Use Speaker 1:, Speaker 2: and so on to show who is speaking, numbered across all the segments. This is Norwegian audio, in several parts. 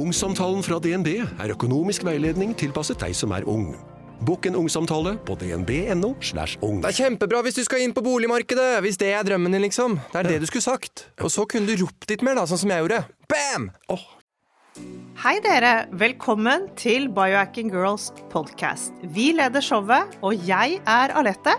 Speaker 1: Ungsamtalen fra DNB er økonomisk veiledning tilpasset deg som er ung. Bokk en ungsamtale på dnb.no. slash ung.
Speaker 2: Det er kjempebra hvis du skal inn på boligmarkedet! Hvis det er drømmen din, liksom. Det er det du skulle sagt. Og så kunne du ropt litt mer, da, sånn som jeg gjorde. Bam!
Speaker 1: Oh.
Speaker 3: Hei dere, velkommen til Biohacking Girls podcast. Vi leder showet, og jeg er Alette.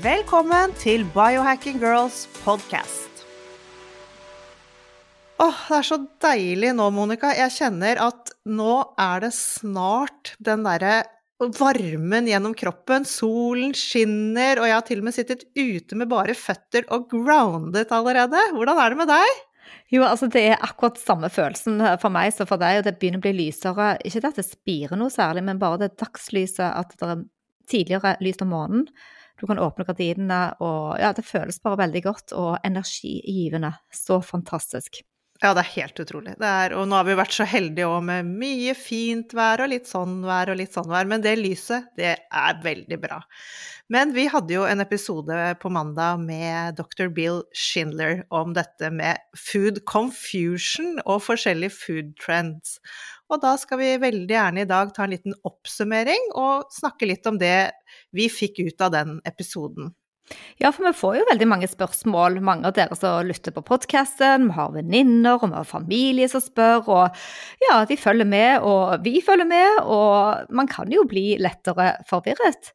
Speaker 3: Velkommen til Biohacking Girls podcast. Åh, det er så deilig nå, Monica. Jeg kjenner at nå er det snart den derre varmen gjennom kroppen. Solen skinner, og jeg har til og med sittet ute med bare føtter og grounded allerede. Hvordan er det med deg?
Speaker 4: Jo, altså det er akkurat samme følelsen for meg som for deg, og det begynner å bli lysere. Ikke at det spirer noe særlig, men bare det dagslyset, at det er tidligere lys om morgenen. Du kan åpne gardinene, og ja, det føles bare veldig godt og energigivende. Så fantastisk.
Speaker 3: Ja, det er helt utrolig. Er, og nå har vi vært så heldige òg med mye fint vær og litt sånn vær og litt sånn vær, men det lyset, det er veldig bra. Men vi hadde jo en episode på mandag med dr. Bill Schindler om dette med food confusion og forskjellige food trends. Og da skal vi veldig gjerne i dag ta en liten oppsummering og snakke litt om det vi fikk ut av den episoden.
Speaker 4: Ja, for vi får jo veldig mange spørsmål, mange av dere som lytter på podkasten. Vi har venninner og vi har familie som spør, og ja, de følger med, og vi følger med, og man kan jo bli lettere forvirret.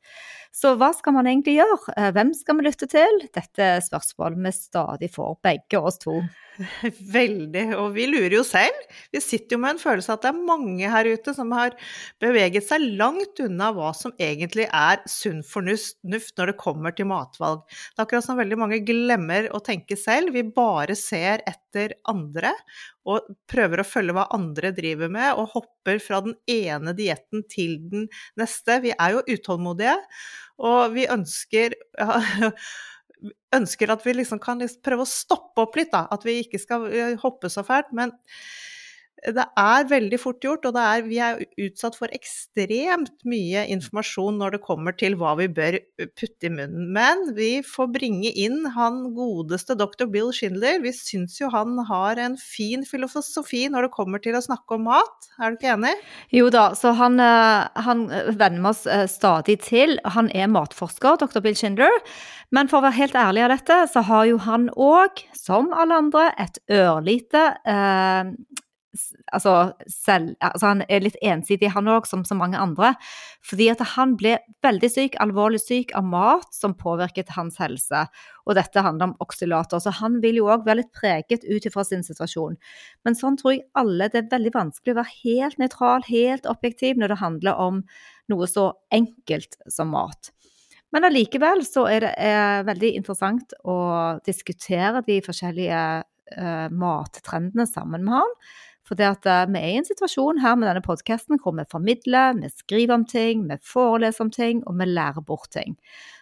Speaker 4: Så hva skal man egentlig gjøre? Hvem skal vi lytte til? Dette er spørsmål vi stadig får, begge oss to.
Speaker 3: Veldig, og vi lurer jo selv. Vi sitter jo med en følelse av at det er mange her ute som har beveget seg langt unna hva som egentlig er sunn fornuft når det kommer til matvalg. Det er akkurat som veldig mange glemmer å tenke selv. Vi bare ser etter andre og prøver å følge hva andre driver med, og hopper fra den ene dietten til den neste. Vi er jo utålmodige, og vi ønsker ja, ønsker at vi liksom kan prøve å stoppe opp litt, da. At vi ikke skal eh, hoppe så fælt. Men det er veldig fort gjort, og er, vi er utsatt for ekstremt mye informasjon når det kommer til hva vi bør putte i munnen. Men vi får bringe inn han godeste dr. Bill Schindler. Vi syns jo han har en fin filosofi når det kommer til å snakke om mat. Er du ikke enig?
Speaker 4: Jo da, så han, eh, han venner vi oss eh, stadig til. Han er matforsker, dr. Bill Schindler. Men for å være helt ærlig av dette, så har jo han òg, som alle andre, et ørlite eh, altså, selv, altså Han er litt ensidig, han òg, som så mange andre. Fordi at han ble veldig syk, alvorlig syk, av mat som påvirket hans helse. Og dette handler om oksylater. Så han vil jo òg være litt preget ut ifra sin situasjon. Men sånn tror jeg alle Det er veldig vanskelig å være helt nøytral, helt objektiv, når det handler om noe så enkelt som mat. Men allikevel så er det er veldig interessant å diskutere de forskjellige uh, mattrendene sammen med han. For det at uh, vi er i en situasjon her med denne podkasten hvor vi formidler, vi skriver om ting, vi foreleser om ting, og vi lærer bort ting.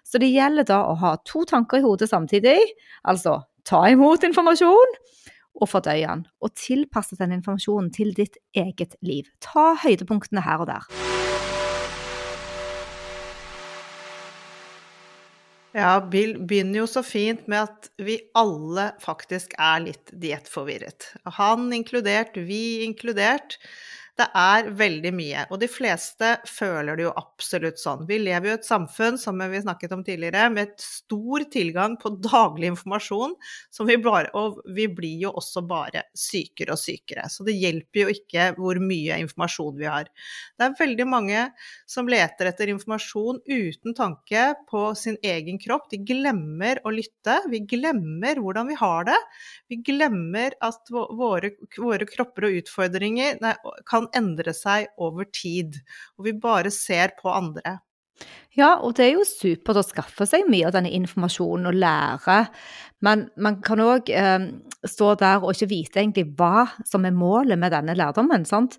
Speaker 4: Så det gjelder da å ha to tanker i hodet samtidig. Altså ta imot informasjon og fordøye den. Og tilpasse den informasjonen til ditt eget liv. Ta høydepunktene her og der.
Speaker 3: Ja, Bill begynner jo så fint med at vi alle faktisk er litt diettforvirret. Han inkludert, vi inkludert. Det er veldig mye, og de fleste føler det jo absolutt sånn. Vi lever jo i et samfunn, som vi snakket om tidligere, med et stor tilgang på daglig informasjon, vi bare, og vi blir jo også bare sykere og sykere. Så det hjelper jo ikke hvor mye informasjon vi har. Det er veldig mange som leter etter informasjon uten tanke på sin egen kropp. De glemmer å lytte. Vi glemmer hvordan vi har det. Vi glemmer at våre, våre kropper og utfordringer nei, kan kan endre seg over tid, og vi bare ser på andre.
Speaker 4: Ja, og det er jo supert å skaffe seg mye av denne informasjonen og lære, men man kan òg eh, stå der og ikke vite egentlig hva som er målet med denne lærdommen. sant?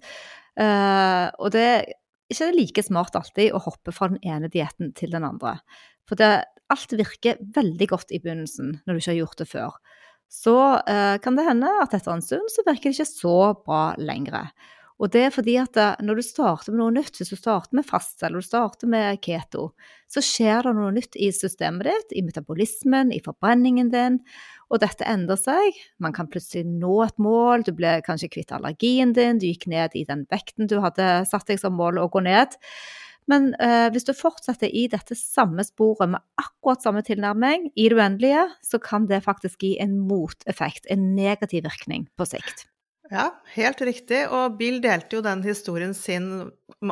Speaker 4: Eh, og det er ikke like smart alltid å hoppe fra den ene dietten til den andre. For det, alt virker veldig godt i begynnelsen når du ikke har gjort det før. Så eh, kan det hende at etter en stund så virker det ikke så bra lenger. Og det er fordi at eh, når du starter med noe nytt, hvis du starter med fast eller du starter med keto, så skjer det noe nytt i systemet ditt, i metabolismen, i forbrenningen din, og dette endrer seg. Man kan plutselig nå et mål, du ble kanskje kvitt allergien din, du gikk ned i den vekten du hadde satt deg som mål å gå ned. Men eh, hvis du fortsetter i dette samme sporet med akkurat samme tilnærming i det uendelige, så kan det faktisk gi en moteffekt, en negativ virkning på sikt.
Speaker 3: Ja, helt riktig. Og Bill delte jo den historien sin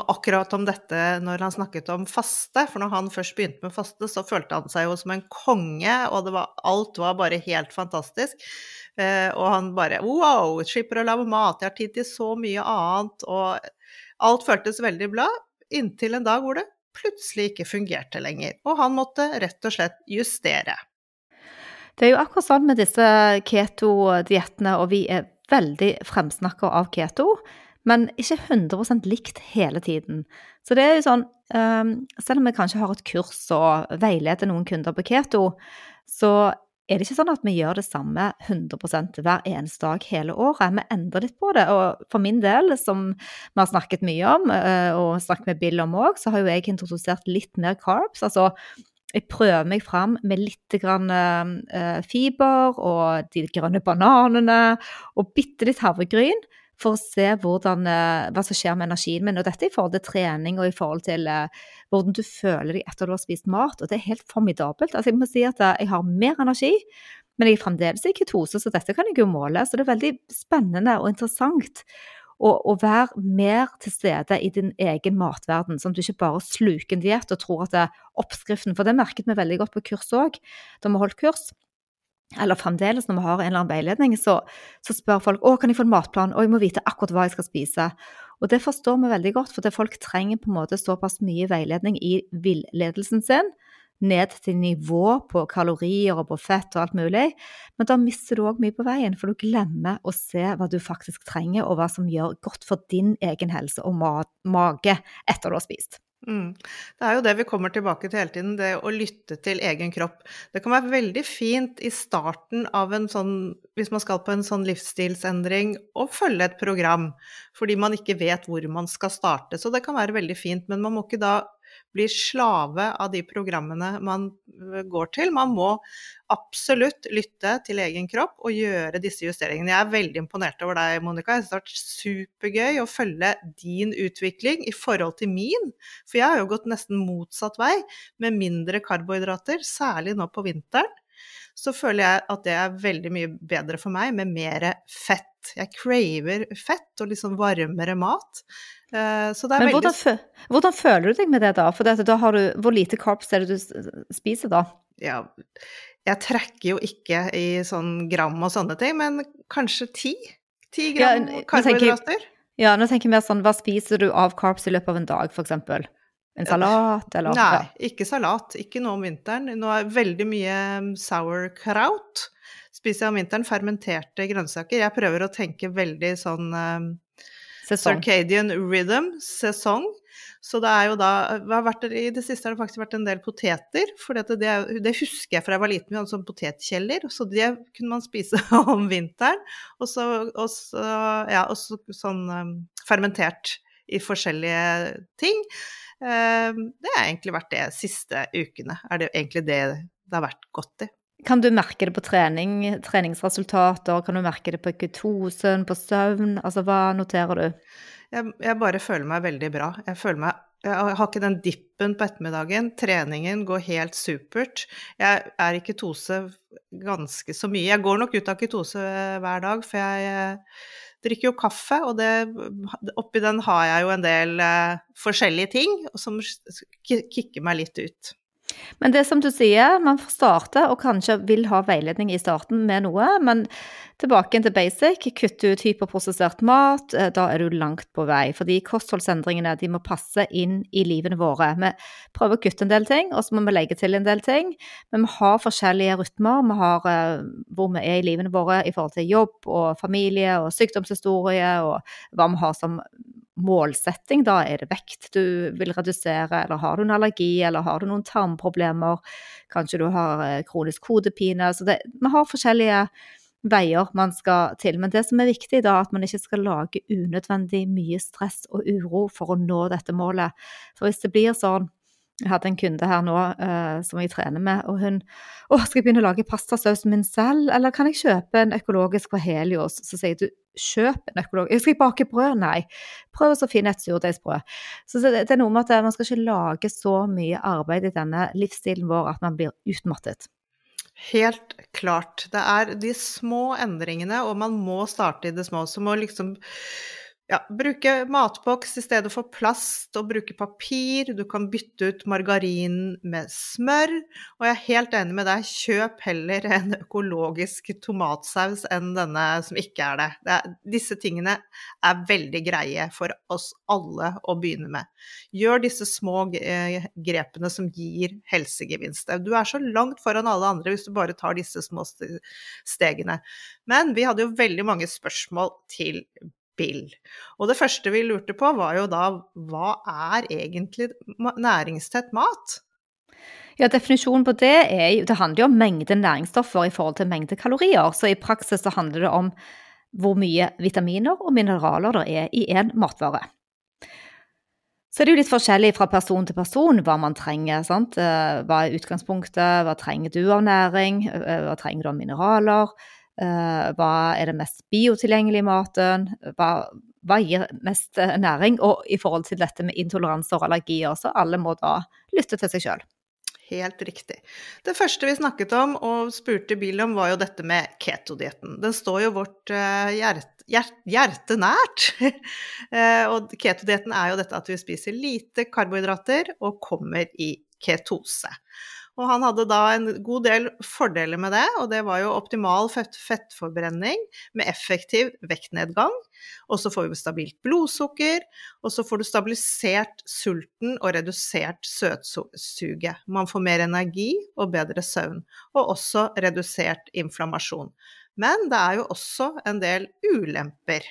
Speaker 3: akkurat om dette når han snakket om faste. For når han først begynte med faste, så følte han seg jo som en konge, og var, alt var bare helt fantastisk. Eh, og han bare Wow, slipper å lage mat, jeg har tid til så mye annet. Og alt føltes veldig bra, inntil en dag hvor det plutselig ikke fungerte lenger. Og han måtte rett og slett justere.
Speaker 4: Det er jo akkurat sånn med disse keto-diettene, og vi er veldig fremsnakker av keto, men ikke 100% likt hele tiden. Så det er jo sånn, um, selv om vi kanskje har et kurs og veileder noen kunder på keto, så er det ikke sånn at vi gjør det samme 100% hver eneste dag hele året. Vi endrer litt på det. Og for min del, som vi har snakket mye om, eh, og snakket med Bill om òg, så har jo jeg introdusert litt mer carbs. Altså jeg prøver meg fram med litt grann, uh, fiber og de grønne bananene og bitte litt havregryn for å se hvordan, uh, hva som skjer med energien min. Og dette i forhold til trening og i forhold til uh, hvordan du føler deg etter du har spist mat. Og det er helt formidabelt. Altså, jeg må si at jeg har mer energi, men jeg er fremdeles i ketose, så dette kan jeg jo måle. Så det er veldig spennende og interessant og, og vær mer til stede i din egen matverden, sånn at du ikke bare sluker en diett og tror at det er oppskriften. For det merket vi veldig godt på kurs òg, da vi holdt kurs. Eller fremdeles, når vi har en eller annen veiledning, så, så spør folk å, kan jeg få en matplan, og jeg må vite akkurat hva jeg skal spise. Og det forstår vi veldig godt, for folk trenger på en måte såpass mye veiledning i villedelsen sin ned til nivå på kalorier og på fett og alt mulig. Men da mister du òg mye på veien, for du glemmer å se hva du faktisk trenger, og hva som gjør godt for din egen helse og mage etter du har spist.
Speaker 3: Mm. Det er jo det vi kommer tilbake til hele tiden, det å lytte til egen kropp. Det kan være veldig fint i starten av en sånn, hvis man skal på en sånn livsstilsendring, å følge et program, fordi man ikke vet hvor man skal starte. Så det kan være veldig fint, men man må ikke da blir slave av de programmene man øh, går til. Man må absolutt lytte til egen kropp og gjøre disse justeringene. Jeg er veldig imponert over deg, Monica. Jeg det har vært supergøy å følge din utvikling i forhold til min. For jeg har jo gått nesten motsatt vei, med mindre karbohydrater, særlig nå på vinteren. Så føler jeg at det er veldig mye bedre for meg med mer fett. Jeg craver fett og sånn varmere mat.
Speaker 4: Eh, Men veldig... hvordan, føler du deg med det, da? For dette, da har du, hvor lite carbs er det du spiser da?
Speaker 3: Ja, jeg trekker jo ikke i sånn gram og sånne ting, men kanskje ti? Ti gram ja, karbohydrater.
Speaker 4: Ja, nå tenker jeg mer sånn, hva spiser du av carbs i løpet av en dag, f.eks.? En salat, eller?
Speaker 3: Nei, ikke salat. Ikke nå om vinteren. Nå er veldig mye sauerkraut. Spiser jeg om vinteren. Fermenterte grønnsaker. Jeg prøver å tenke veldig sånn um, Sesong. Circadian rhythm, sesong. Så det er jo da vært, I det siste har det faktisk vært en del poteter. For det, det, husker jeg fra jeg var liten, vi hadde sånn potetkjeller. Så det kunne man spise om vinteren. Og så, og så ja, også sånn um, fermentert i forskjellige ting. Um, det har egentlig vært det siste ukene. Er det egentlig det det har vært godt i.
Speaker 4: Kan du merke det på trening, treningsresultater? Kan du merke det på ketosen, på søvn? Altså, hva noterer du?
Speaker 3: Jeg, jeg bare føler meg veldig bra. Jeg føler meg jeg har ikke den dippen på ettermiddagen. Treningen går helt supert. Jeg er i ketose ganske så mye. Jeg går nok ut av ketose hver dag, for jeg eh, drikker jo kaffe, og det, oppi den har jeg jo en del uh, forskjellige ting som kicker meg litt ut.
Speaker 4: Men det som du sier, man får starte og kanskje vil ha veiledning i starten med noe, men tilbake til basic, Kutt ut hyperprosessert mat, eh, da er du langt på vei. Fordi kostholdsendringene de må passe inn i livene våre. Vi prøver å kutte en del ting, og så må vi legge til en del ting. Men vi har forskjellige rytmer. Vi har uh, hvor vi er i livene våre i forhold til jobb og familie og sykdomshistorie, og hva vi har som målsetting, da er det vekt du vil redusere, eller har du en allergi, eller har du noen tarmproblemer, kanskje du har eh, kronisk hodepine. Så det, vi har forskjellige veier man skal til. Men det som er viktig, da, er at man ikke skal lage unødvendig mye stress og uro for å nå dette målet. For hvis det blir sånn jeg hadde en kunde her nå uh, som jeg trener med, og hun å, skal jeg begynne å lage pastasausen min selv, eller kan jeg kjøpe en økologisk fra Helios? Så sier du kjøp en økologisk Skal jeg bake brød? Nei. Prøv å finne et surdeigsbrød. Så det, er noe med at man skal ikke lage så mye arbeid i denne livsstilen vår at man blir utmattet.
Speaker 3: Helt klart. Det er de små endringene, og man må starte i det små. Så må liksom ja, bruke matboks i stedet for plast, og bruke papir. Du kan bytte ut margarin med smør. Og jeg er helt enig med deg, kjøp heller en økologisk tomatsaus enn denne som ikke er det. det er, disse tingene er veldig greie for oss alle å begynne med. Gjør disse små eh, grepene som gir helsegevinst. Du er så langt foran alle andre hvis du bare tar disse små stegene. Men vi hadde jo veldig mange spørsmål til spill. Og det første vi lurte på, var jo da hva er egentlig næringstett mat?
Speaker 4: Ja, Definisjonen på det er jo Det handler jo om mengde næringsstoffer i forhold til mengde kalorier. Så i praksis så handler det om hvor mye vitaminer og mineraler det er i en matvare. Så det er jo litt forskjellig fra person til person hva man trenger. sant? Eh, hva er utgangspunktet, hva trenger du av næring, eh, hva trenger du av mineraler? Eh, hva er det mest biotilgjengelige i maten? Hva, hva, gir mest eh, næring? Og i forhold til dette med intoleranser og allergier, så alle må da lytte til seg sjøl.
Speaker 3: Helt riktig. Det første vi snakket om og spurte Bill om, var jo dette med ketodietten. Den står jo vårt eh, hjerte, hjerte, hjerte nært. og ketodietten er jo dette at vi spiser lite karbohydrater og kommer i ketose. Og han hadde da en god del fordeler med det, og det var jo optimal fett fettforbrenning med effektiv vektnedgang. Og så får vi stabilt blodsukker, og så får du stabilisert sulten og redusert søtsuget. Man får mer energi og bedre søvn, og også redusert inflammasjon. Men det er jo også en del ulemper.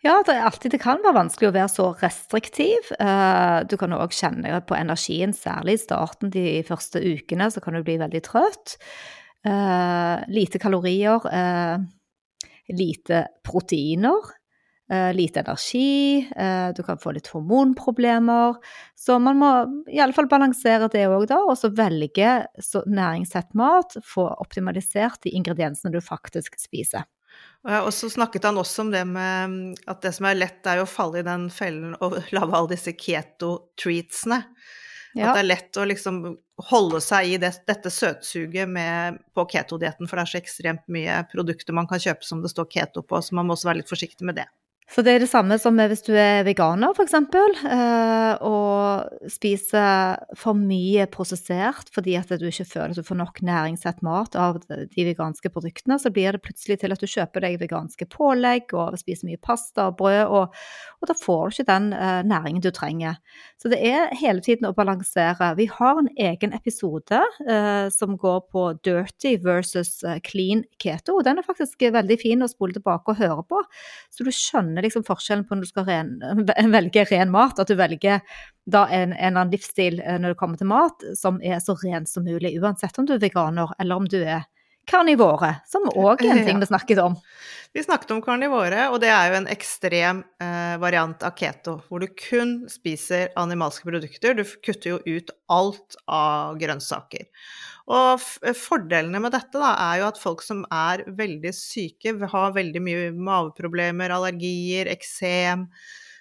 Speaker 4: Ja, det, er alltid, det kan være vanskelig å være så restriktiv. Eh, du kan òg kjenne på energien, særlig i starten de første ukene, så kan du bli veldig trøtt. Eh, lite kalorier, eh, lite proteiner. Lite energi, du kan få litt hormonproblemer. Så man må i alle fall balansere det òg, da. Og så velge så næringstett mat. Få optimalisert de ingrediensene du faktisk spiser.
Speaker 3: Og så snakket han også om det med at det som er lett, er å falle i den fellen og lage alle disse keto-treatsene. Ja. At det er lett å liksom holde seg i det, dette søtsuget med, på ketodietten, for det er så ekstremt mye produkter man kan kjøpe som det står keto på, så man må også være litt forsiktig med det.
Speaker 4: Så det er det samme som hvis du er veganer, f.eks., eh, og spiser for mye prosessert fordi at du ikke føler at du får nok næringsrett mat av de veganske produktene, så blir det plutselig til at du kjøper deg veganske pålegg og spiser mye pasta og brød, og, og da får du ikke den eh, næringen du trenger. Så det er hele tiden å balansere. Vi har en egen episode eh, som går på dirty versus clean keto, og den er faktisk veldig fin å spole tilbake og høre på, så du skjønner skjønner liksom forskjellen på når du skal ren, velge ren mat, at du velger da en, en annen livsstil eh, når det kommer til mat som er så ren som mulig, uansett om du er veganer eller om du er karnivore, som òg er en ting vi snakket om.
Speaker 3: Vi snakket om karnivore, og det er jo en ekstrem eh, variant av keto, hvor du kun spiser animalske produkter. Du kutter jo ut alt av grønnsaker. Og fordelene med dette da, er jo at folk som er veldig syke, har veldig mye maveproblemer, allergier, eksem,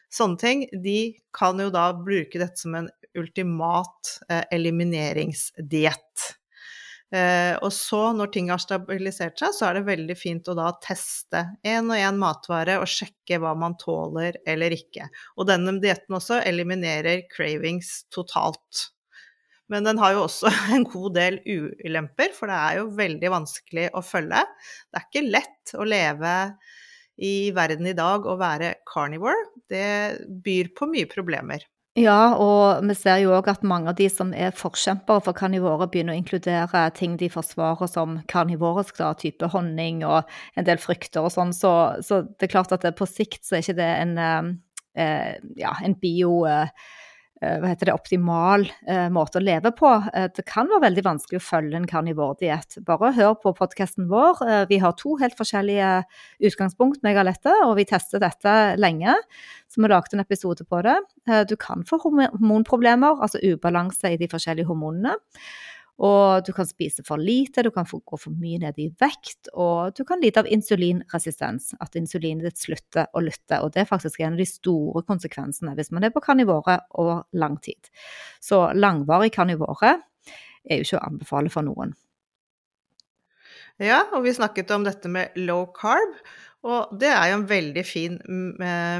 Speaker 3: sånne ting, de kan jo da bruke dette som en ultimat eh, elimineringsdiett. Eh, og så, når ting har stabilisert seg, så er det veldig fint å da teste én og én matvare og sjekke hva man tåler eller ikke. Og denne dietten også eliminerer cravings totalt. Men den har jo også en god del ulemper, for det er jo veldig vanskelig å følge. Det er ikke lett å leve i verden i dag og være carnivore. Det byr på mye problemer.
Speaker 4: Ja, og vi ser jo òg at mange av de som er forkjempere for karnivore, begynner å inkludere ting de forsvarer som karnivorisk, da, type honning og en del frukter og sånn. Så, så, det er klart at på sikt så er ikke det en, eh, eh, ja, en bio... Eh, hva heter det, optimal eh, måte å leve på. Eh, det kan være veldig vanskelig å følge en karnivordiett. Bare hør på podkasten vår. Eh, vi har to helt forskjellige utgangspunkt, meg og Lette, og vi testet dette lenge. Så vi lagde en episode på det. Eh, du kan få hormonproblemer, altså ubalanse i de forskjellige hormonene. Og du kan spise for lite, du kan gå for mye ned i vekt, og du kan lide av insulinresistens. At insulinet ditt slutter å lytte. Og det er faktisk en av de store konsekvensene hvis man er på karnivore over lang tid. Så langvarig karnivore er jo ikke å anbefale for noen.
Speaker 3: Ja, og vi snakket om dette med low carb. Og det er jo en veldig fin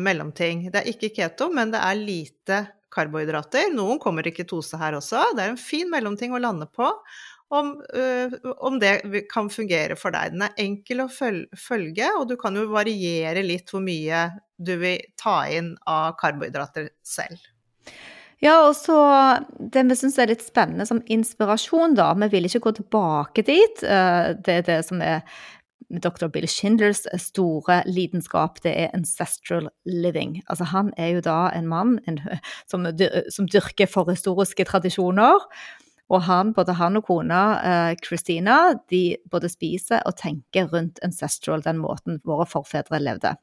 Speaker 3: mellomting. Det er ikke keto, men det er lite karbohydrater. Noen kommer i ketose her også. Det er en fin mellomting å lande på. Om, øh, om, det kan fungere for deg. Den er enkel å følge, og du kan jo variere litt hvor mye du vil ta inn av karbohydrater selv.
Speaker 4: Ja, og så det vi syns er litt spennende som inspirasjon, da. Vi vil ikke gå tilbake dit. Det er det som er dr. Bill Schindlers store lidenskap, det er ancestral living. Altså han er jo da en mann en, som, som, dyrker forhistoriske tradisjoner. Og han, både han og kona eh, Christina de både spiser og tenker rundt ancestral, den måten våre forfedre levde.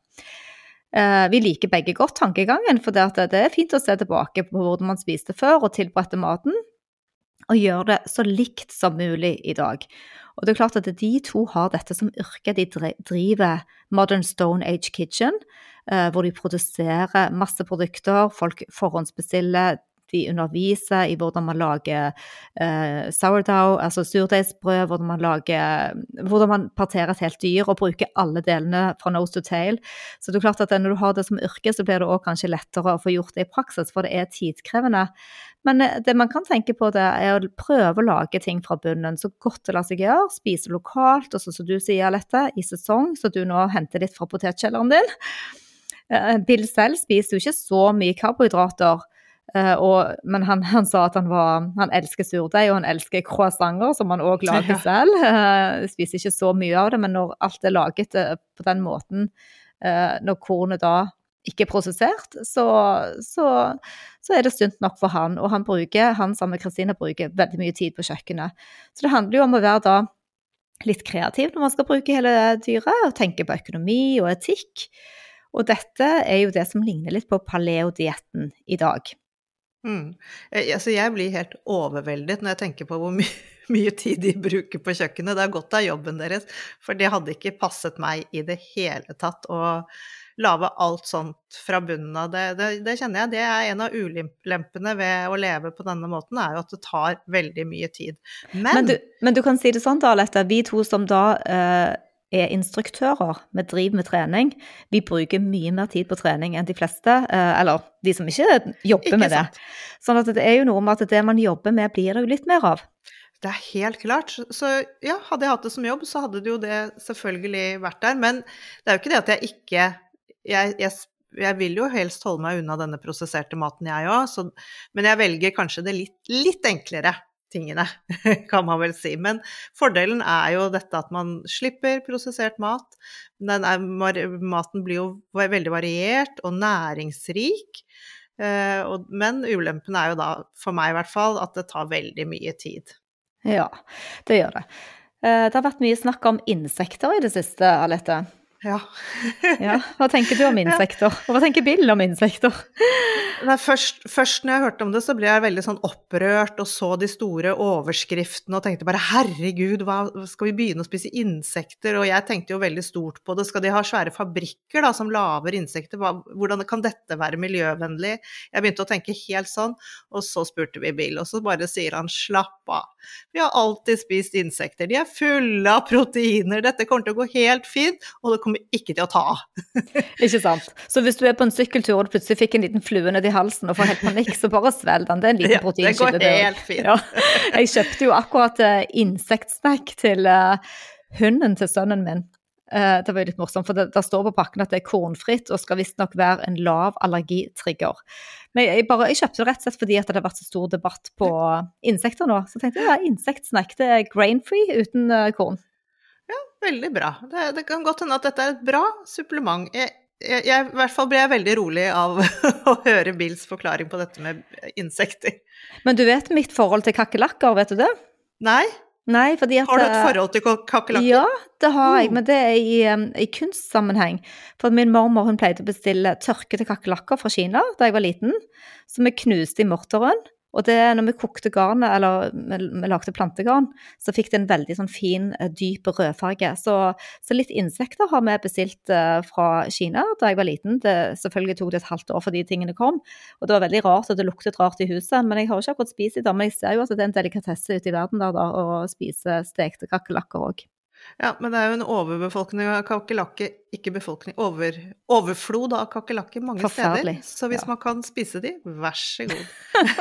Speaker 4: Eh, vi liker begge godt tankegangen, for det, det er fint å se tilbake på hvordan man spiste før og tilberedte maten, og gjøre det så likt som mulig i dag. Og det er klart at de to har dette som yrke. De driver Modern Stone Age Kitchen, eh, hvor de produserer masse produkter. Folk forhåndsbestiller. De underviser i hvordan man lager uh, sourdough, altså surdeigsbrød, hvordan man lager Hvordan man parterer et helt dyr og bruker alle delene fra nose to tail. Så det er klart at når du har det som yrke, så blir det òg kanskje lettere å få gjort det i praksis, for det er tidkrevende. Men eh, det man kan tenke på, det er å prøve å lage ting fra bunnen så godt det lar seg gjøre. Spise lokalt, og så som du sier, Alette, i sesong, så du nå henter litt fra potetkjelleren din. Eh, Bill selv spiser jo ikke så mye karbohydrater. Uh, og, men han, han, sa at han, var, han elsker surdeig og han elsker croissanter, som han òg lager ja. selv. Uh, spiser ikke så mye av det, men når alt er laget uh, på den måten, når kornet da ikke er prosessert, så, så, så, er det sunt nok for han. Og han bruker, han sammen med Kristine bruker veldig mye tid på kjøkkenet. Så det handler jo om å være da litt kreativ når man skal bruke hele dyret, og tenke på økonomi og etikk. Og dette er jo det som ligner litt på paleodietten i dag.
Speaker 3: Mm. Altså, jeg blir helt overveldet når jeg tenker på hvor my mye tid de bruker på kjøkkenet. Det er godt av jobben deres, for det hadde ikke passet meg i det hele tatt. å lage alt sånt fra bunnen av. Det, det, det, kjenner jeg. Det er en av ulempene ved å leve på denne måten, er jo at det tar veldig mye tid.
Speaker 4: Men, men, du, men du, kan si det sånn, da, Alette. Vi to som da uh, er instruktører, vi driver med trening. Vi bruker mye mer tid på trening enn de fleste, uh, eller de som ikke jobber ikke med det. Sånn at det er jo noe med at det man jobber med, blir det jo litt mer av.
Speaker 3: Det er helt klart. Så ja, hadde jeg hatt det som jobb, så hadde det jo det selvfølgelig vært der. Men det er jo ikke det at jeg ikke jeg, jeg, jeg, vil jo helst holde meg unna denne prosesserte maten, jeg òg, men jeg velger kanskje det litt, litt enklere tingene, kan man vel si. Men fordelen er jo dette at man slipper prosessert mat. Er, maten blir jo veldig variert og næringsrik. Eh, men ulempen er jo da, for meg i hvert fall, at det tar veldig mye tid.
Speaker 4: Ja, det gjør det. Eh, det har vært mye snakk om insekter i det siste, Alette.
Speaker 3: Ja.
Speaker 4: ja. Hva tenker du om insekter? Og hva tenker Bill om insekter?
Speaker 3: Nei, først, først når jeg hørte om det, så ble jeg veldig sånn opprørt og så de store overskriftene og tenkte bare herregud, hva, skal vi begynne å spise insekter? Og jeg tenkte jo veldig stort på det. Skal de ha svære fabrikker da, som lager insekter? Hva, hvordan kan dette være miljøvennlig? Jeg begynte å tenke helt sånn, og så spurte vi Bill, og så bare sier han slapp av. Vi har alltid spist insekter, de er fulle av proteiner, dette kommer til å gå helt fint, og det kommer ikke til å ta av.
Speaker 4: ikke sant. Så hvis du er på en sykkeltur og du plutselig fikk en liten flue ned i halsen og får helt panikk, så bare svelg den. Det er en liten ja.
Speaker 3: Det går helt fint. Ja.
Speaker 4: Jeg kjøpte jo akkurat uh, insektsnack til uh, hunden til sønnen min. Uh, det var jo litt morsomt, for det, det, står på pakken at det er kornfritt og skal visstnok være en lav allergitrigger. Men jeg, bare, jeg kjøpte det rett og slett fordi at det har vært så stor debatt på insekter nå. Så tenkte jeg ja, insektsnack, det er grain-free uten korn.
Speaker 3: Veldig bra. Det, det, kan godt hende at dette er et bra supplement. Jeg jeg, jeg, I hvert fall blir jeg veldig rolig av å høre Bills forklaring på dette med insekter.
Speaker 4: Men du vet mitt forhold til kakerlakker, vet du det?
Speaker 3: Nei?
Speaker 4: Nei, at
Speaker 3: Har du et
Speaker 4: eh,
Speaker 3: forhold til ka- kakerlakker?
Speaker 4: Ja, det har jeg,
Speaker 3: Oh.
Speaker 4: men det er i, i kunstsammenheng. For min mormor hun pleide å bestille tørkede kakerlakker fra Kina da jeg var liten, som vi knuste i morteren. Og det, når vi kokte garnet, eller vi, vi lagde plantegarn, så fikk det en veldig sånn fin, eh, dyp rødfarge. Så, så litt insekter har vi bestilt eh, fra Kina da jeg var liten. Det, selvfølgelig tok det et halvt år før de tingene kom. Og det var veldig rart, og det luktet rart i huset. Men jeg har ikke akkurat spist i det. Men jeg ser jo at det er en delikatesse ute i verden der da, å spise stekte kakerlakker òg.
Speaker 3: Ja, men det er jo en overbefolkning av kakerlakker, ikke befolkning, over, overflod av kakerlakker mange steder. Så hvis
Speaker 4: ja.
Speaker 3: man kan spise de, vær så god.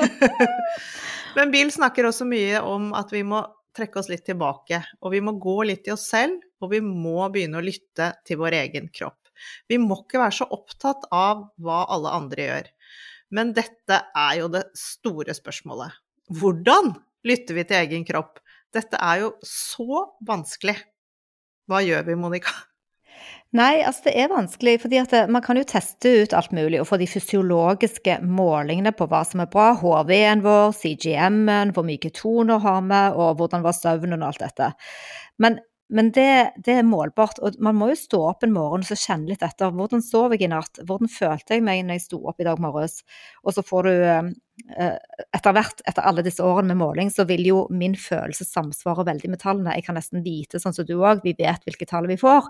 Speaker 3: men Bill snakker også mye om at vi må trekke oss litt tilbake, og vi må gå litt i oss selv, og vi må begynne å lytte til vår egen kropp. Vi må ikke være så opptatt av hva alle andre gjør. Men dette er jo det store spørsmålet. Hvordan lytter vi til egen kropp? Dette er jo så vanskelig. Hva gjør vi, Monica?
Speaker 4: Nei, altså det er vanskelig, fordi at man kan jo teste ut alt mulig og få de fysiologiske målingene på hva som er bra. HV-en vår, CGM-en, hvor mye toner har vi, og hvordan var søvnen og alt dette. Men, men det, det er målbart, og man må jo stå opp en morgen og så kjenne litt etter. Hvordan sov jeg i natt? Hvordan følte jeg meg når jeg sto opp i dag morges? Og så får du eh, etter hvert, etter alle disse årene med måling, så vil jo min følelse samsvare veldig med tallene. Jeg kan nesten vite, sånn som du òg, vi vet hvilke tall vi får.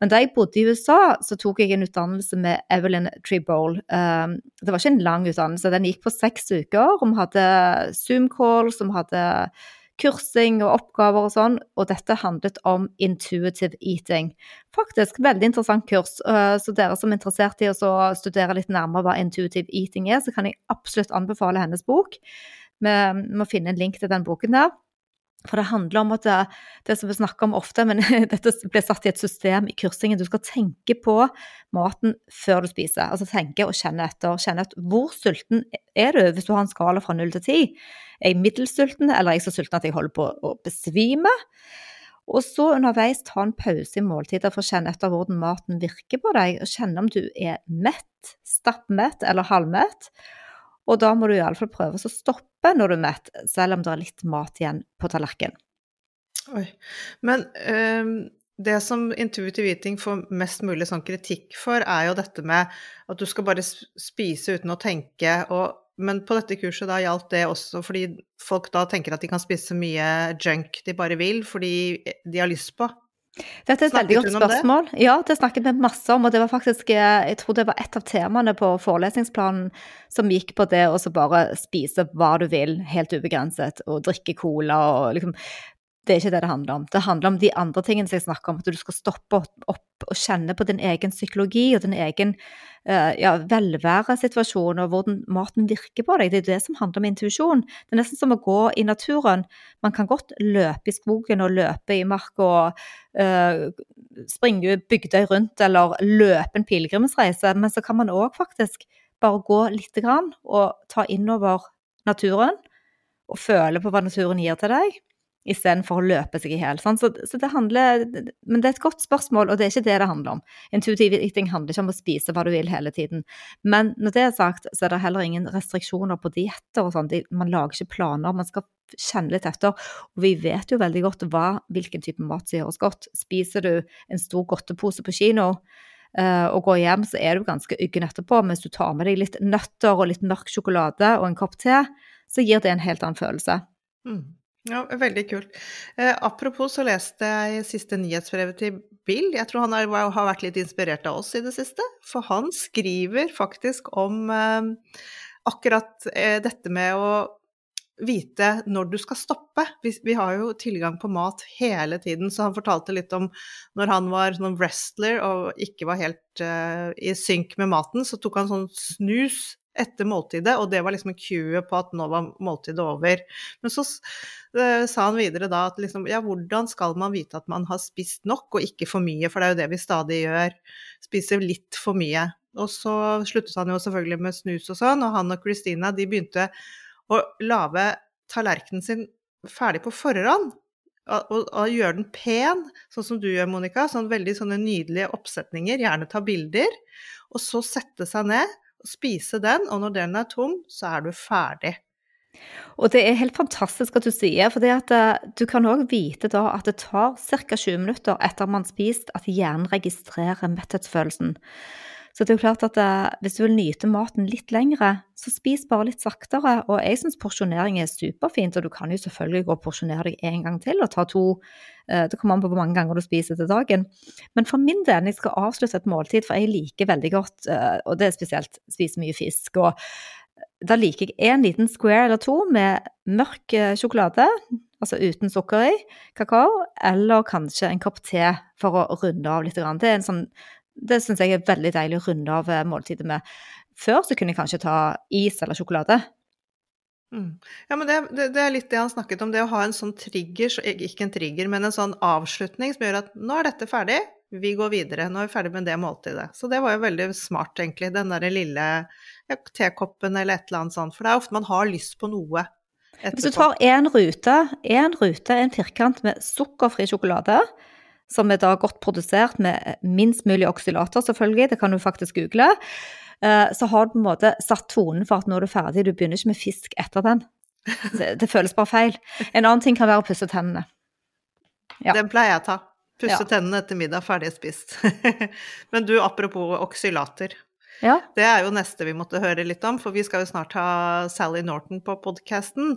Speaker 4: Men da jeg bodde i USA, så tok jeg en utdannelse med Evelyn Trebowl. Um, det var ikke en lang utdannelse, den gikk på seks uker. og Vi hadde Zoom-calls, vi hadde kursing og oppgaver og sånn, og dette handlet om intuitive eating. Faktisk veldig interessant kurs, uh, så dere som er interessert i å studere litt nærmere hva intuitive eating er, så kan jeg absolutt anbefale hennes bok. Vi må finne en link til den boken der. For det handler om at det, det som vi snakker om ofte, men dette blir satt i et system i kursingen, du skal tenke på maten før du spiser. Altså tenke og kjenne etter. Kjenne etter hvor sulten er du hvis du har en skala fra null til ti. Er jeg middels sulten, eller er jeg så sulten at jeg holder på å besvime? Og så underveis ta en pause i måltider for å kjenne etter hvordan maten virker på deg, kjenne om du er mett, stappmett eller halvmett. Og da må du iallfall prøve å stoppe når du er mett, selv om det er litt mat igjen på tallerkenen.
Speaker 3: Men um, det som intuitive eating får mest mulig sånn kritikk for, er jo dette med at du skal bare spise uten å tenke. Og, men på dette kurset da gjaldt det også fordi folk da tenker at de kan spise så mye junk de bare vil, fordi de har lyst på.
Speaker 4: Dette er et veldig godt
Speaker 3: spørsmål. det?
Speaker 4: Ja, det snakket vi masse om, og det var faktisk eh, Jeg tror det var et av temaene på forelesningsplanen som gikk på det å så bare spise hva du vil, helt ubegrenset, og drikke cola og liksom Det er ikke det det handler om. Det handler om de andre tingene som jeg snakker om, at du skal stoppe opp, og kjenne på din egen psykologi og din egen uh, ja, velværesituasjon, og hvordan maten virker på deg. Det er det som handler om intuisjon. Det er nesten som å gå i naturen. Man kan godt løpe i skogen og løpe i marka og uh, springe Bygdøy rundt eller løpe en pilegrimsreise, men så kan man òg faktisk bare gå lite grann og ta innover naturen og føle på hva naturen gir til deg, istedenfor å løpe seg i hjel. Så, så det handler Men det er et godt spørsmål, og det er ikke det det handler om. Intuitive eating handler ikke om å spise hva du vil hele tiden. Men når det er sagt, så er det heller ingen restriksjoner på dietter og sånn. Man lager ikke planer, man skal kjenne litt etter. Og vi vet jo veldig godt hva, hvilken type mat som gjør oss godt. Spiser du en stor godtepose på kino, eh, og går hjem, så er du ganske yggen etterpå. Men hvis du tar med deg litt nøtter og litt mørk sjokolade og en kopp te, så gir det en helt annen følelse.
Speaker 3: Mm. Ja, veldig kult. Eh, apropos så leste jeg siste nyhetsbrevet til Bill. Jeg tror han har, har vært litt inspirert av oss i det siste. For han skriver faktisk om eh, akkurat eh, dette med å vite når du skal stoppe. Vi, vi har jo tilgang på mat hele tiden, så han fortalte litt om når han var sånn wrestler og ikke var helt eh, i synk med maten, så tok han sånn snus etter måltidet, og det var liksom cuet på at nå var måltidet over. Men så eh, sa han videre da at liksom, ja, hvordan skal man vite at man har spist nok og ikke for mye, for det er jo det vi stadig gjør, spiser litt for mye. Og så sluttet han jo selvfølgelig med snus og sånn, og han og Christina de begynte å lage tallerkenen sin ferdig på forhånd. og, og, og gjøre den pen, sånn som du gjør, Monica. Sånn veldig sånne nydelige oppsetninger, gjerne ta bilder. Og så sette seg ned spise den, og når den er tom, så er du ferdig.
Speaker 4: Og det er helt fantastisk at du sier, for at eh, du kan òg vite da at det tar ca. 20 minutter etter man har spist at hjernen registrerer metthetsfølelsen. Så det er jo klart at eh, hvis du vil nyte maten litt lengre, så spis bare litt saktere. Og jeg syns porsjonering er superfint, og du kan jo selvfølgelig gå og porsjonere deg en gang til og ta to. Eh, det kommer an på hvor mange ganger du spiser til dagen. Men for min del, jeg skal avslutte et måltid, for jeg liker veldig godt, eh, og det er spesielt spise mye fisk, og da liker jeg en liten square eller to med mørk sjokolade, altså uten sukker i, kakao, eller kanskje en kopp te for å runde av litt. Det er en sånn det syns jeg er veldig deilig å runde av eh, måltidet med. Før så kunne jeg kanskje ta is eller sjokolade.
Speaker 3: Mm. Ja, men det, det, det, er litt det han snakket om, det å ha en sånn trigger, ikke en trigger, men en sånn avslutning som gjør at nå er dette ferdig, vi går videre, nå er vi ferdig med det måltidet. Så det var jo veldig smart, egentlig, den derre lille ja, tekoppen eller et eller annet sånt. For det er ofte man har lyst på noe etterpå.
Speaker 4: Hvis du tar én rute, én rute, en firkant med sukkerfri sjokolade, som er da godt produsert med minst mulig oksylater, selvfølgelig, det kan du faktisk google, eh, så har du på en måte satt tonen for at nå er du ferdig, du begynner ikke med fisk etter den. Det, det føles bare feil. En annen ting kan være å pusse tennene.
Speaker 3: Ja. Den pleier jeg å ta. Pusse ja. tennene etter middag, ferdig spist. Men du, apropos oksylater.
Speaker 4: Ja.
Speaker 3: Det er jo neste vi måtte høre litt om, for vi skal jo snart ha Sally Norton på podkasten.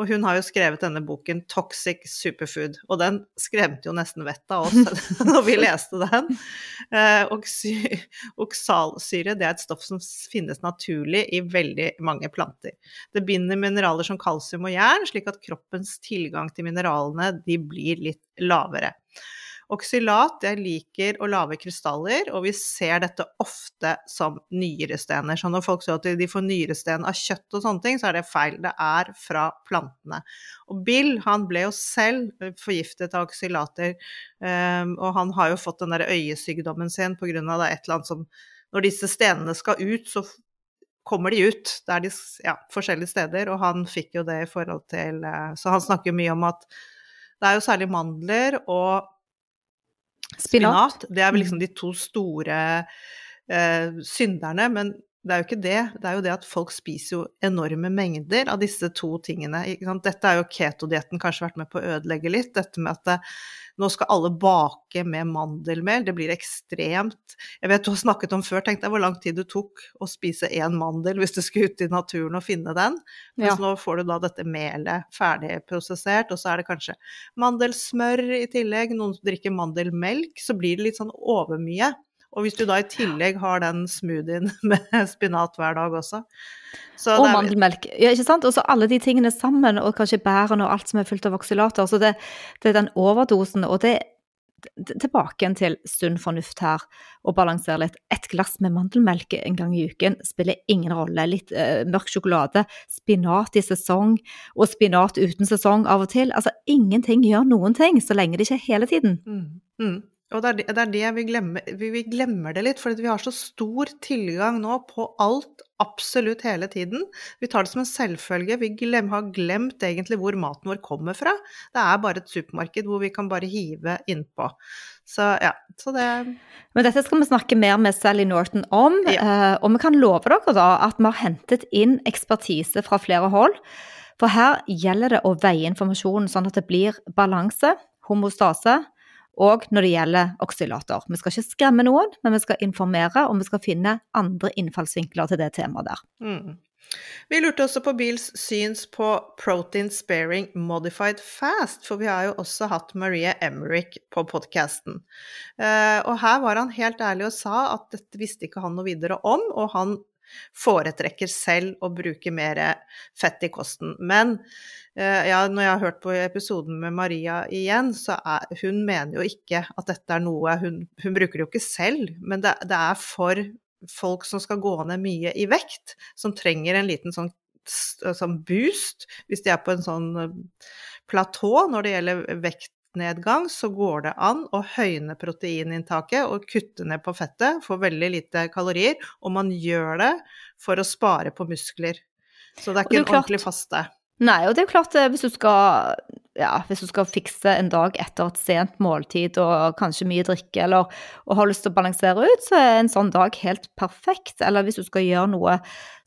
Speaker 3: Og hun har jo skrevet denne boken 'Toxic Superfood', og den skremte jo nesten vettet av oss når vi leste den. Eh, oksalsyre det er et stoff som finnes naturlig i veldig mange planter. Det binder mineraler som kalsium og jern, slik at kroppens tilgang til mineralene de blir litt lavere. Oksylat det liker å lage krystaller, og vi ser dette ofte som nyrestener. Så når folk sier at de får nyresten av kjøtt og sånne ting, så er det feil. Det er fra plantene. Og Bill han ble jo selv forgiftet av oksylater, ehm, og han har jo fått den der øyesykdommen sin pga. et eller annet som Når disse stenene skal ut, så kommer de ut. Det er de ja, forskjellige steder, og han fikk jo det i forhold til eh, Så han snakker mye om at det er jo særlig mandler og Spinat. Det er vel liksom mm. de to store eh, synderne. Men det er jo ikke det. Det er jo det at folk spiser jo enorme mengder av disse to tingene. Dette er jo ketodietten kanskje vært med på å ødelegge litt. Dette med at det, nå skal alle bake med mandelmel. Det blir ekstremt Jeg vet du har snakket om før, tenk deg hvor lang tid det tok å spise én mandel hvis du skulle ut i naturen og finne den. Mens ja. nå får du da dette melet ferdigprosessert, og så er det kanskje mandelsmør i tillegg. Noen drikker mandelmelk, så blir det litt sånn overmye. Og hvis du da i tillegg har den smoothien med spinat hver dag også
Speaker 4: Og mandelmelk. Ja, ikke sant. Og så alle de tingene sammen, og kanskje bærene og alt som er fullt av oksalater. Så det, det er den overdosen. Og det tilbake igjen til sunn fornuft her, og balansere litt. Et glass med mandelmelk en gang i uken spiller ingen rolle. Litt uh, mørk sjokolade, spinat i sesong, og spinat uten sesong av og til. Altså, ingenting gjør noen ting, så lenge det ikke er hele tiden.
Speaker 3: Mm. Mm. Og det er det, det, er det vi, glemmer, vi, vi, glemmer det litt, for vi har så stor tilgang nå på alt absolutt hele tiden. Vi tar det som en selvfølge. Vi glem, har glemt egentlig hvor maten vår kommer fra. Det er bare et supermarked hvor vi kan bare hive innpå. Så ja, så det
Speaker 4: Men dette skal vi snakke mer med Sally Norton om. Ja. Eh, og vi kan love dere da at vi har hentet inn ekspertise fra flere hold. For her gjelder det å veie informasjonen sånn at det blir balanse, homostase og når det gjelder oksylater. Vi skal ikke skremme noen, men vi skal informere, og vi skal finne andre innfallsvinkler til det temaet der.
Speaker 3: Mm. Vi lurte også på Bils syns på protein sparing modified fast, for vi har jo også hatt Maria Emerick på podkasten. Eh, og her var han helt ærlig og sa at dette visste ikke han noe videre om, og han foretrekker selv å bruke mer fett i kosten. Men Eh, ja, når jeg har hørt på episoden med Maria igjen, så er hun mener jo ikke at dette er noe Hun, hun bruker det jo ikke selv, men det, det, er for folk som skal gå ned mye i vekt, som trenger en liten sånn, som boost. Hvis de er på en sånn eh, platå når det gjelder vektnedgang, så går det an å høyne proteininntaket og kutte ned på fettet, få veldig lite kalorier, og man gjør det for å spare på muskler. Så det er ikke en ordentlig faste.
Speaker 4: Nei, og det er jo klart, eh, hvis du skal ja, hvis du skal fikse en dag etter et sent måltid og kanskje mye drikke, eller og har lyst til å balansere ut, så er en sånn dag helt perfekt. Eller hvis du skal gjøre noe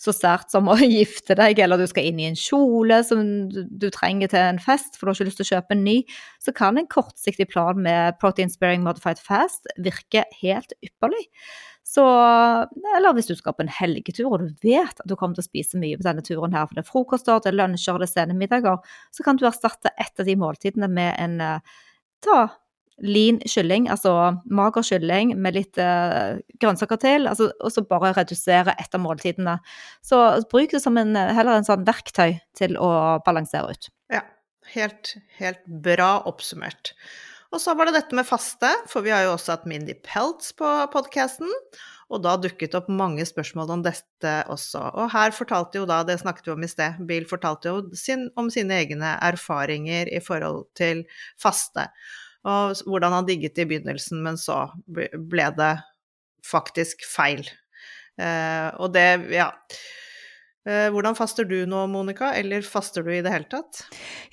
Speaker 4: så sært som å gifte deg, eller du skal inn i en kjole som du trenger til en fest, for du har ikke lyst til å kjøpe en ny, så kan en kortsiktig plan med protein sparing modified fast virke helt ypperlig. Så, eller hvis du skal på en helgetur og du vet at du kommer til å spise mye på denne turen her, for det er frokoster, det er lunsjer det er sene middager, så kan du erstatte et av de måltidene med en eh, ta lean kylling, altså mager kylling med litt uh, grønnsaker til, altså, og så bare redusere et av måltidene. Så bruk det som en, heller en sånn verktøy til å balansere ut.
Speaker 3: Ja, helt, helt bra oppsummert. Og så var det dette med faste, for vi har jo også hatt Mindy Peltz på podkasten. Og da dukket opp mange spørsmål om dette også. Og her fortalte jo da, det snakket vi om i sted, Bill fortalte jo sin, om sine egne erfaringer i forhold til faste. Og hvordan han digget det i begynnelsen, men så ble det faktisk feil. Eh, og det, ja hvordan faster du nå, Monica, eller faster du i det hele tatt?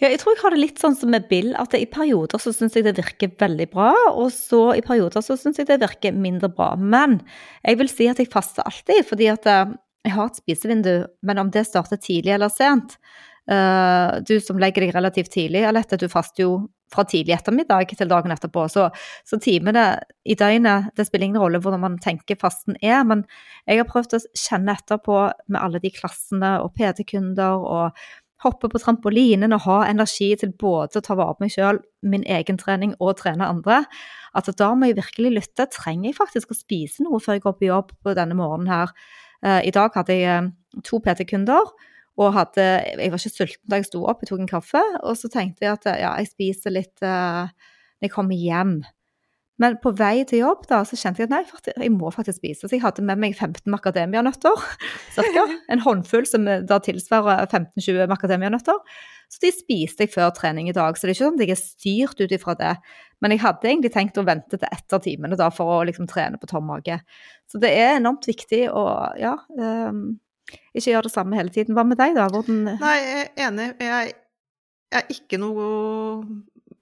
Speaker 4: Ja, jeg tror jeg har det litt sånn som med Bill, at i perioder så syns jeg det virker veldig bra, og så i perioder så syns jeg det virker mindre bra. Men jeg vil si at jeg faster alltid, fordi at eh, jeg har et spisevindu, men om det starter tidlig eller sent, Uh, du som legger deg relativt tidlig, Alette, du faster jo fra tidlig ettermiddag til dagen etterpå. Så, så timene i døgnet det spiller ingen rolle hvordan man tenker fasten er. Men jeg har prøvd å kjenne etterpå med alle de klassene og PT-kunder og hoppe på trampolinen og ha energi til både å ta vare på meg sjøl, min egen trening og trene andre. At da må jeg virkelig lytte. Trenger jeg faktisk å spise noe før jeg går på jobb på denne morgenen her? Uh, I dag hadde jeg uh, to PT-kunder. Og hadde, jeg var ikke sulten da jeg sto opp, jeg tok en kaffe. Og så tenkte jeg at ja, jeg spiser litt uh, når jeg kommer hjem. Men på vei til jobb da, så kjente jeg at nei, jeg må faktisk spise. Så jeg hadde med meg 15 macadamianøtter, cirka. En håndfull som da tilsvarer 15-20 macadamianøtter. Så de spiste jeg før trening i dag. Så det er ikke sånn at jeg er styrt ut ifra det. Men jeg hadde egentlig tenkt å vente til etter timene da, for å liksom trene på tom mage. Så det er enormt viktig å ja, um, ikke gjør det samme hele tiden. Hva med deg, da? Hvordan
Speaker 3: Nei, jeg er enig. Jeg, er ikke noe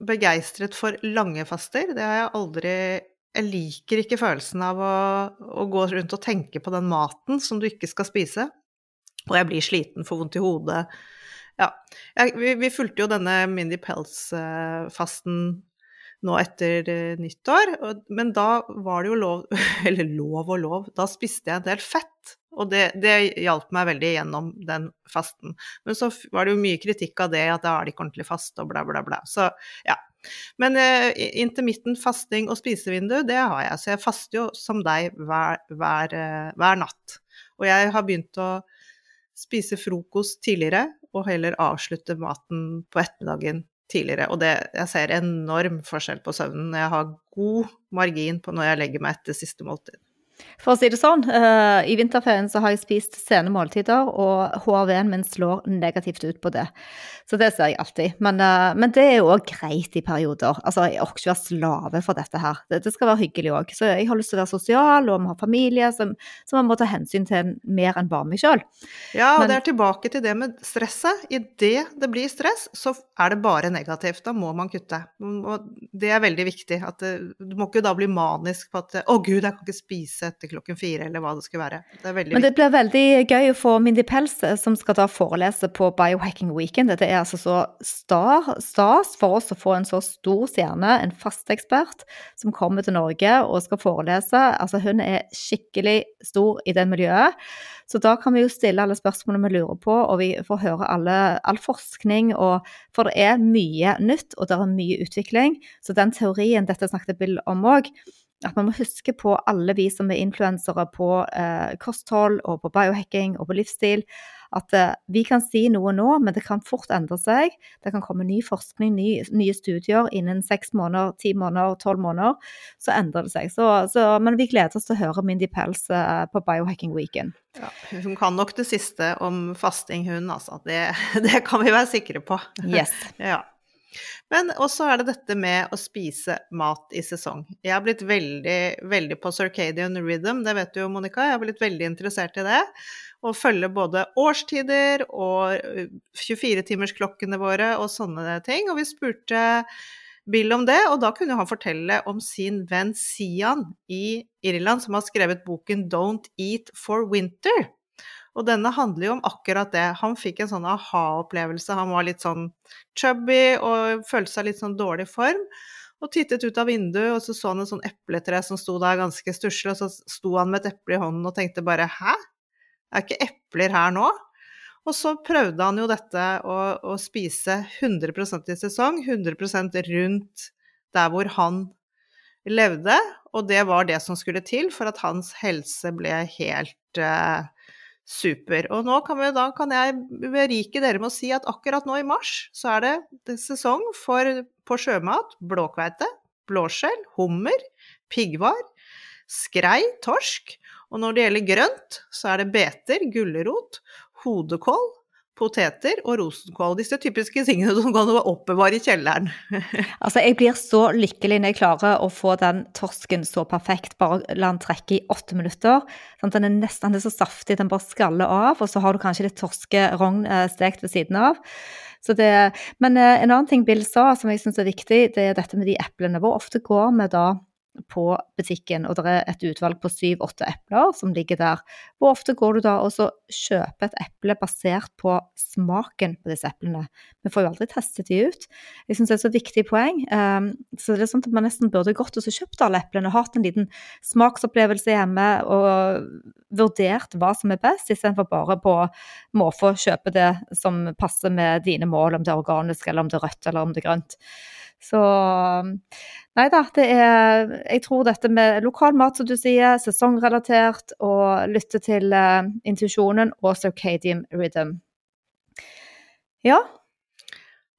Speaker 3: begeistret for lange faster. Det har jeg aldri Jeg liker ikke følelsen av å, å, gå rundt og tenke på den maten som du ikke skal spise. Og jeg blir sliten, får vondt i hodet. Ja. Jeg, vi, vi, fulgte jo denne Mindy Pels-fasten nå etter uh, nyttår, men da var det jo lov Eller lov og lov, da spiste jeg en del fett. Og det, det hjalp meg veldig gjennom den fasten. Men så var det jo mye kritikk av det, at da er det ikke ordentlig faste og bla, bla, bla. Så ja. Men uh, intermittent fasting og spisevindu, det har jeg. Så jeg faster jo som deg hver, hver, uh, hver natt. Og jeg har begynt å spise frokost tidligere, og heller avslutte maten på ettermiddagen tidligere. Og det, jeg ser enorm forskjell på søvnen. Jeg har god margin på når jeg legger meg etter siste måltid.
Speaker 4: For å si det sånn, uh, i vinterferien så har jeg spist sene måltider, og HRV-en min slår negativt ut på det. Så det ser jeg alltid. Men, uh, men det er jo òg greit i perioder. Altså, jeg orker ikke være slave for dette her. Det, det skal være hyggelig òg. Så jeg har lyst til å være sosial, og vi har familie som, som man må ta hensyn til mer enn bare meg sjøl.
Speaker 3: Ja, og men, det er tilbake til det med stresset. Idet det blir stress, så er det bare negativt. Da må man kutte. Og det er veldig viktig. At det, du må ikke da bli manisk på at 'Å gud, jeg kan ikke spise etter klokken fire', eller hva det skulle være. Det
Speaker 4: Men det blir veldig gøy å få Mindy Pels, som skal da forelese på Biohacking Weekend. Det er altså så stas for oss å få en så stor stjerne, en fast ekspert, som kommer til Norge og skal forelese. Altså, hun er skikkelig stor i det miljøet. Så da kan vi jo stille alle spørsmålene vi lurer på, og vi får høre alle, all forskning. Og, for det er mye nytt, og det er mye utvikling. Så den teorien dette snakket Bill om òg, at man må huske på alle vi som er influensere på eh, kosthold og på biohacking og på livsstil, at eh, vi kan si noe nå, men det kan fort endre seg. Det kan komme ny forskning, ny, nye studier innen seks måneder, ti måneder, tolv måneder. Så endrer det seg. Så, så, men vi gleder oss til å høre Mindy Pels eh, på Biohacking Weekend.
Speaker 3: Ja, hun kan nok det siste om fasting, hun altså. Det, det kan vi være sikre på.
Speaker 4: Yes.
Speaker 3: ja. Men også er det dette med å spise mat i sesong. Jeg har blitt veldig, veldig på circadian rhythm, det vet du jo, Monica. Jeg har blitt veldig interessert i det. Å følge både årstider og 24-timersklokkene våre og sånne ting. Og vi spurte Bill om det, og da kunne han fortelle om sin venn Sian i Irland, som har skrevet boken 'Don't Eat for Winter'. Og denne handler jo om akkurat det. Han fikk en sånn aha-opplevelse. Han var litt sånn chubby og følte seg litt sånn dårlig form. Og tittet ut av vinduet, og så så han en sånn epletre som sto der ganske stusslig, og så sto han med et eple i hånden og tenkte bare 'hæ? Er ikke epler her nå?' Og så prøvde han jo dette å, å spise 100% i sesong, 100% rundt der hvor han levde, og det var det som skulle til for at hans helse ble helt uh, super. Og nå kan, vi, da kan jeg berike dere med å si at akkurat nå i mars så er det, sesong for, på sjømat blåkveite, blåskjell, hummer, piggvar, skrei, torsk. Og når det gjelder grønt, så er det beter, gulrot, hodekål, poteter og rosenkål. Disse typiske tingene som kan oppbevare i kjelleren.
Speaker 4: altså, jeg blir så lykkelig når jeg klarer å få den torsken så perfekt. Bare la den trekke i åtte minutter. Sånn den er nesten så saftig, den bare skaller av. Og så har du kanskje litt torskerogn eh, stekt ved siden av. Det, men eh, en annen ting Bill sa som jeg syns er viktig, det er dette med de eplene. Hvor ofte går vi da på butikken, og det er et utvalg på syv-åtte epler som ligger der. Hvor ofte går du da og så kjøper et eple basert på smaken på disse eplene? Vi får jo aldri testet de ut. Jeg syns det er et så viktig poeng. Um, så det er sånn at man nesten burde gått og kjøpt alle eplene, hatt en liten smaksopplevelse hjemme og vurdert hva som er best, istedenfor bare på måfå kjøpe det som passer med dine mål, om det er organisk eller om det er rødt eller om det er grønt. Så Nei da, det er Jeg tror dette med lokal mat, som du sier, sesongrelatert, og lytte til uh, intuisjonen og circadian rhythm. Ja.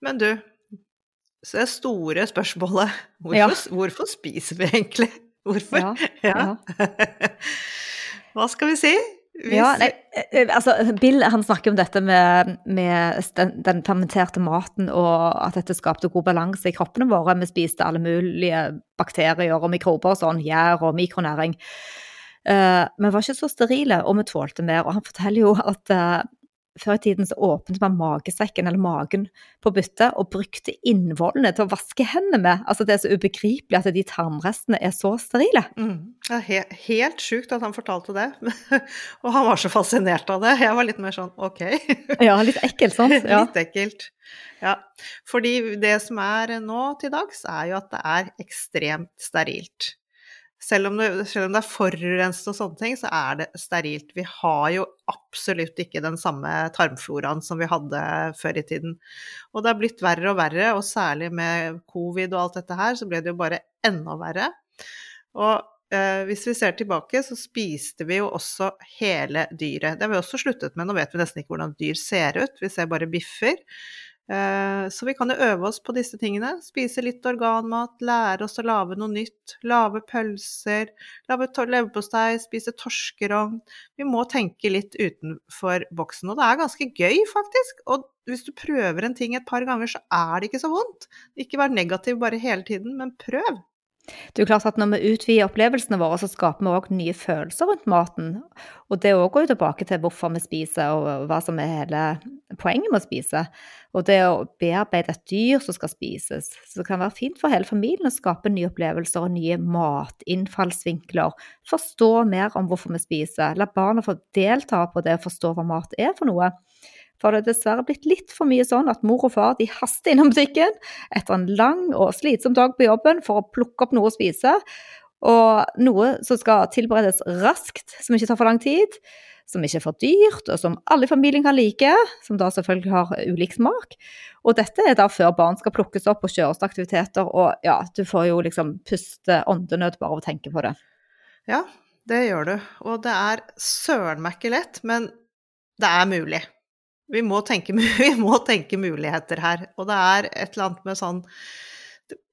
Speaker 3: Men du, så er store spørsmålet hvorfor, ja. hvorfor spiser vi egentlig? Hvorfor? Ja. ja. Hva skal vi si?
Speaker 4: Hvis... Ja, nei, eh, eh, altså Bill han snakker om dette med, med den, den, fermenterte maten og at dette skapte god balanse i kroppene våre. Vi spiste alle mulige bakterier og mikrober sånn, gjær og mikronæring. Uh, vi var ikke så sterile, og vi tålte mer. Og han forteller jo at uh, før i tiden så åpnet man magesekken eller magen på byttet og brukte innvollene til å vaske hendene med. Altså Det er så ubegripelig at de tarmrestene er så sterile.
Speaker 3: Mm. Er he helt sjukt at han fortalte det. og han var så fascinert av det. Jeg var litt mer sånn ok.
Speaker 4: ja, litt ekkelt, sant?
Speaker 3: Ja. litt ekkelt. Ja. Fordi det som er nå til dags, er jo at det er ekstremt sterilt. Selv om, det, selv om det er forurenset og sånne ting, så er det sterilt. Vi har jo absolutt ikke den samme tarmfloraen som vi hadde før i tiden. Og det har blitt verre og verre, og særlig med covid og alt dette her, så ble det jo bare enda verre. Og eh, hvis vi ser tilbake, så spiste vi jo også hele dyret. Det har vi også sluttet med. Nå vet vi nesten ikke hvordan dyr ser ut, vi ser bare biffer. Eh, så vi kan jo øve oss på disse tingene. Spise litt organmat, lære oss å lage noe nytt. Lage pølser, lage leverpostei, spise torskerogn. Vi må tenke litt utenfor boksen. Og det er ganske gøy, faktisk. Og hvis du prøver en ting et par ganger, så er det ikke så vondt. Ikke vær negativ bare hele tiden, men prøv.
Speaker 4: Det er jo klart at Når vi utvider opplevelsene våre, så skaper vi òg nye følelser rundt maten. Og Det òg går jo tilbake til hvorfor vi spiser, og hva som er hele poenget med å spise. Og det å bearbeide et dyr som skal spises. Så det kan være fint for hele familien å skape nye opplevelser og nye matinnfallsvinkler. Forstå mer om hvorfor vi spiser. La barna få delta på det å forstå hva mat er for noe. For det er dessverre blitt litt for mye sånn at mor og far de haster innom butikken etter en lang og slitsom dag på jobben for å plukke opp noe å spise. Og noe som skal tilberedes raskt, som ikke tar for lang tid. Som ikke er for dyrt, og som alle i familien kan like. Som da selvfølgelig har ulik smak. Og dette er da før barn skal plukkes opp og kjøres til aktiviteter. Og ja, du får jo liksom puste åndenød bare av å tenke på det.
Speaker 3: Ja, det gjør du. Og det er søren meg ikke lett, men det er mulig. Vi må, tenke, vi må tenke muligheter her. Og det er et eller annet med sånn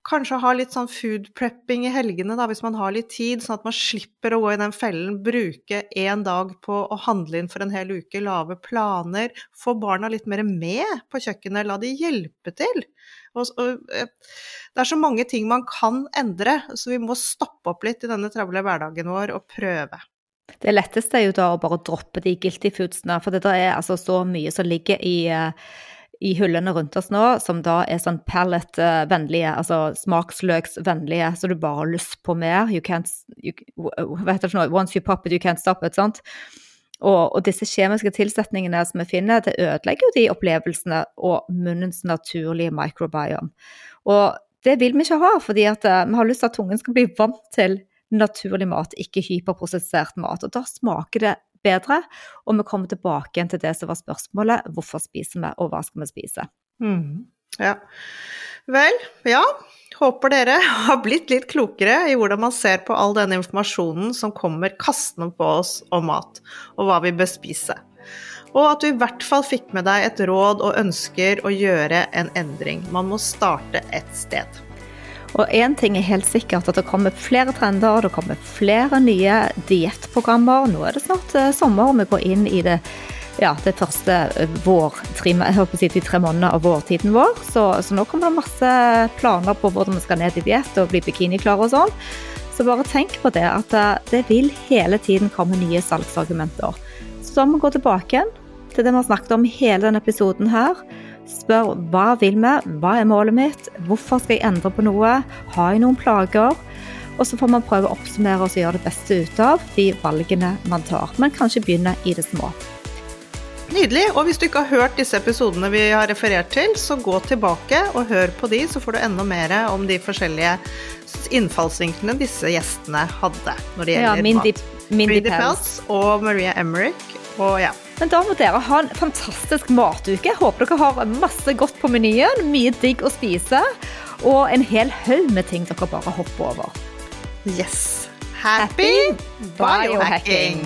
Speaker 3: Kanskje ha litt sånn food prepping i helgene, da, hvis man har litt tid, sånn at man slipper å gå i den fellen. Bruke én dag på å handle inn for en hel uke, lage planer. Få barna litt mer med på kjøkkenet, la de hjelpe til. Og, og, eh, det er så mange ting man kan endre, så vi må stoppe opp litt i denne travle hverdagen vår og prøve.
Speaker 4: Det letteste er jo da å bare droppe de guilty foodsene, for det er altså så mye som ligger i, eh, i hyllene rundt oss nå, som da er sånn pallet-vennlige, altså smaksløksvennlige, så du bare har lyst på mer. You can't, hva heter det for? Once you pop it, you can't stop it. sant? Og, og, disse kjemiske tilsetningene som vi finner, det ødelegger jo de opplevelsene og munnens naturlige microbiome. Og det vil vi ikke ha, fordi uh, vi har lyst til at tungen skal bli vant til naturlig mat, ikke hyperprosessert mat. Og da smaker det bedre, og vi kommer tilbake igjen til det som var spørsmålet, hvorfor spiser vi, og hva skal vi spise?
Speaker 3: Mm. Ja. Vel, ja. Håper dere har blitt litt klokere i hvordan man ser på all denne informasjonen som kommer kastende på oss om mat, og hva vi bør spise. Og at du i hvert fall fikk med deg et råd og ønsker å gjøre en endring. Man må starte et sted.
Speaker 4: Og én ting er helt sikkert, at det kommer flere trender, det kommer flere nye diettprogrammer. Nå er det snart eh, sommer, og vi går inn i det, ja, det første eh, vår, tre, si, de tre månedene av vårtiden vår. Så, så, nå kommer det masse planer på hvordan vi skal ned i diett og bli bikiniklare og sånn. Så bare tenk på det, at eh, det vil hele tiden komme nye salgsargumenter. Så da må vi gå tilbake igjen til det vi har snakket om i hele denne episoden her. Spør hva vil vi, hva er målet mitt, hvorfor skal jeg endre på noe, har jeg noen plager? Og så får man prøve å oppsummere og gjøre det beste ut av de valgene man tar. Men kanskje begynne i det små.
Speaker 3: Nydelig. Og hvis du ikke har hørt disse episodene vi har referert til, så gå tilbake og hør på de, så får du enda mer om de forskjellige innfallsvinklene disse gjestene hadde når det gjelder ja,
Speaker 4: Mindy, Mindy,
Speaker 3: Mindy Pels og Maria Emmerich. Og ja,
Speaker 4: men da må dere ha en fantastisk matuke. Håper dere har masse godt på menyen, mye digg å spise, og en hel haug med ting dere bare hopper over.
Speaker 3: Yes. Happy, Happy biohacking!